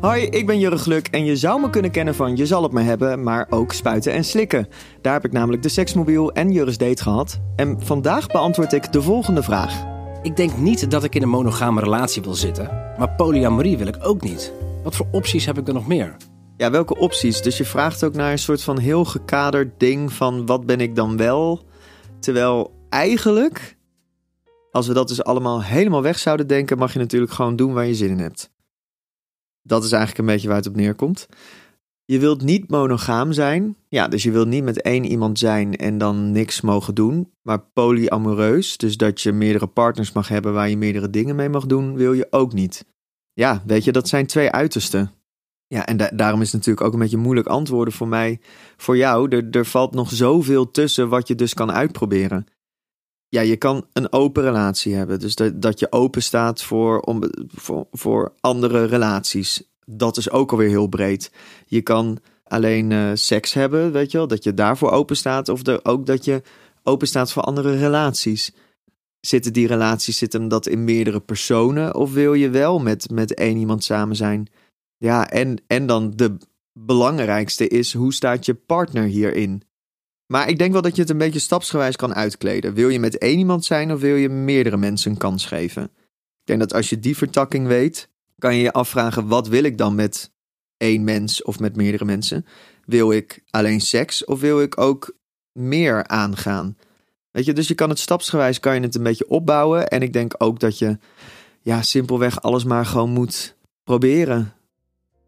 Hoi, ik ben Jurre Gluk en je zou me kunnen kennen van Je zal het me hebben, maar ook spuiten en slikken. Daar heb ik namelijk de seksmobiel en Jurre's date gehad. En vandaag beantwoord ik de volgende vraag. Ik denk niet dat ik in een monogame relatie wil zitten, maar polyamorie wil ik ook niet. Wat voor opties heb ik er nog meer? Ja, welke opties? Dus je vraagt ook naar een soort van heel gekaderd ding van wat ben ik dan wel? Terwijl eigenlijk, als we dat dus allemaal helemaal weg zouden denken, mag je natuurlijk gewoon doen waar je zin in hebt. Dat is eigenlijk een beetje waar het op neerkomt. Je wilt niet monogaam zijn. Ja, dus je wilt niet met één iemand zijn en dan niks mogen doen. Maar polyamoreus, dus dat je meerdere partners mag hebben waar je meerdere dingen mee mag doen, wil je ook niet. Ja, weet je, dat zijn twee uitersten. Ja, en daarom is het natuurlijk ook een beetje moeilijk antwoorden voor mij. Voor jou, er, er valt nog zoveel tussen wat je dus kan uitproberen. Ja, je kan een open relatie hebben. Dus dat, dat je open staat voor, om, voor, voor andere relaties. Dat is ook alweer heel breed. Je kan alleen uh, seks hebben, weet je wel, dat je daarvoor open staat. Of ook dat je open staat voor andere relaties. Zitten die relaties, zitten dat in meerdere personen? Of wil je wel met, met één iemand samen zijn? Ja, en, en dan de belangrijkste is, hoe staat je partner hierin? Maar ik denk wel dat je het een beetje stapsgewijs kan uitkleden. Wil je met één iemand zijn of wil je meerdere mensen een kans geven? Ik denk dat als je die vertakking weet, kan je je afvragen: wat wil ik dan met één mens of met meerdere mensen? Wil ik alleen seks of wil ik ook meer aangaan? Weet je, dus je kan het stapsgewijs kan je het een beetje opbouwen. En ik denk ook dat je ja, simpelweg alles maar gewoon moet proberen.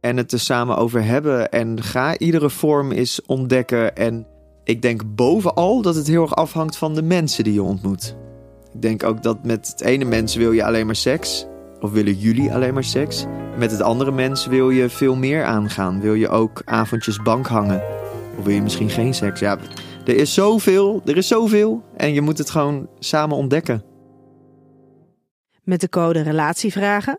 En het er samen over hebben. En ga iedere vorm eens ontdekken. En ik denk bovenal dat het heel erg afhangt van de mensen die je ontmoet. Ik denk ook dat met het ene mens wil je alleen maar seks. Of willen jullie alleen maar seks? Met het andere mens wil je veel meer aangaan. Wil je ook avondjes bank hangen? Of wil je misschien geen seks? Ja, er is zoveel. Er is zoveel. En je moet het gewoon samen ontdekken. Met de code RELATIEVRAGEN